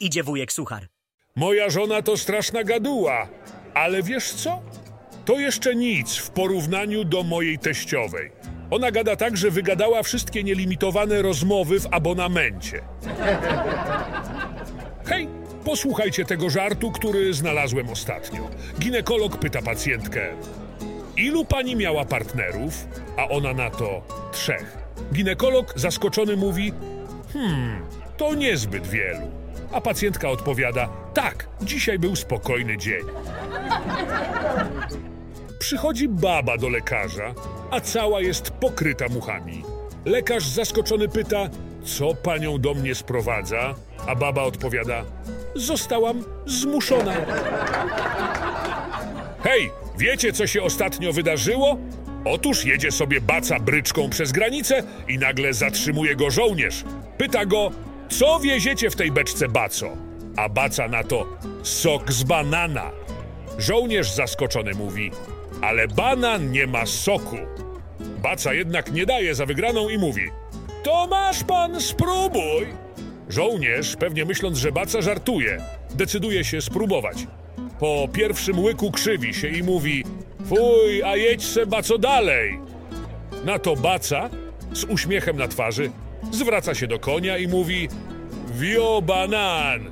Idzie wujek suchar. Moja żona to straszna gaduła, ale wiesz co? To jeszcze nic w porównaniu do mojej teściowej. Ona gada tak, że wygadała wszystkie nielimitowane rozmowy w abonamencie. Hej, posłuchajcie tego żartu, który znalazłem ostatnio. Ginekolog pyta pacjentkę: Ilu pani miała partnerów? A ona na to trzech. Ginekolog zaskoczony mówi: Hmm, to niezbyt wielu. A pacjentka odpowiada: Tak, dzisiaj był spokojny dzień. Przychodzi baba do lekarza, a cała jest pokryta muchami. Lekarz zaskoczony pyta: Co panią do mnie sprowadza? A baba odpowiada: Zostałam zmuszona. Hej, wiecie co się ostatnio wydarzyło? Otóż jedzie sobie baca bryczką przez granicę i nagle zatrzymuje go żołnierz. Pyta go, co wieziecie w tej beczce, baco? A baca na to, sok z banana. Żołnierz zaskoczony mówi, ale banan nie ma soku. Baca jednak nie daje za wygraną i mówi, to masz pan, spróbuj. Żołnierz, pewnie myśląc, że baca żartuje, decyduje się spróbować. Po pierwszym łyku krzywi się i mówi: Fuj, a jedź se baco dalej. Na to baca, z uśmiechem na twarzy, Zwraca się do konia i mówi: Wio banan!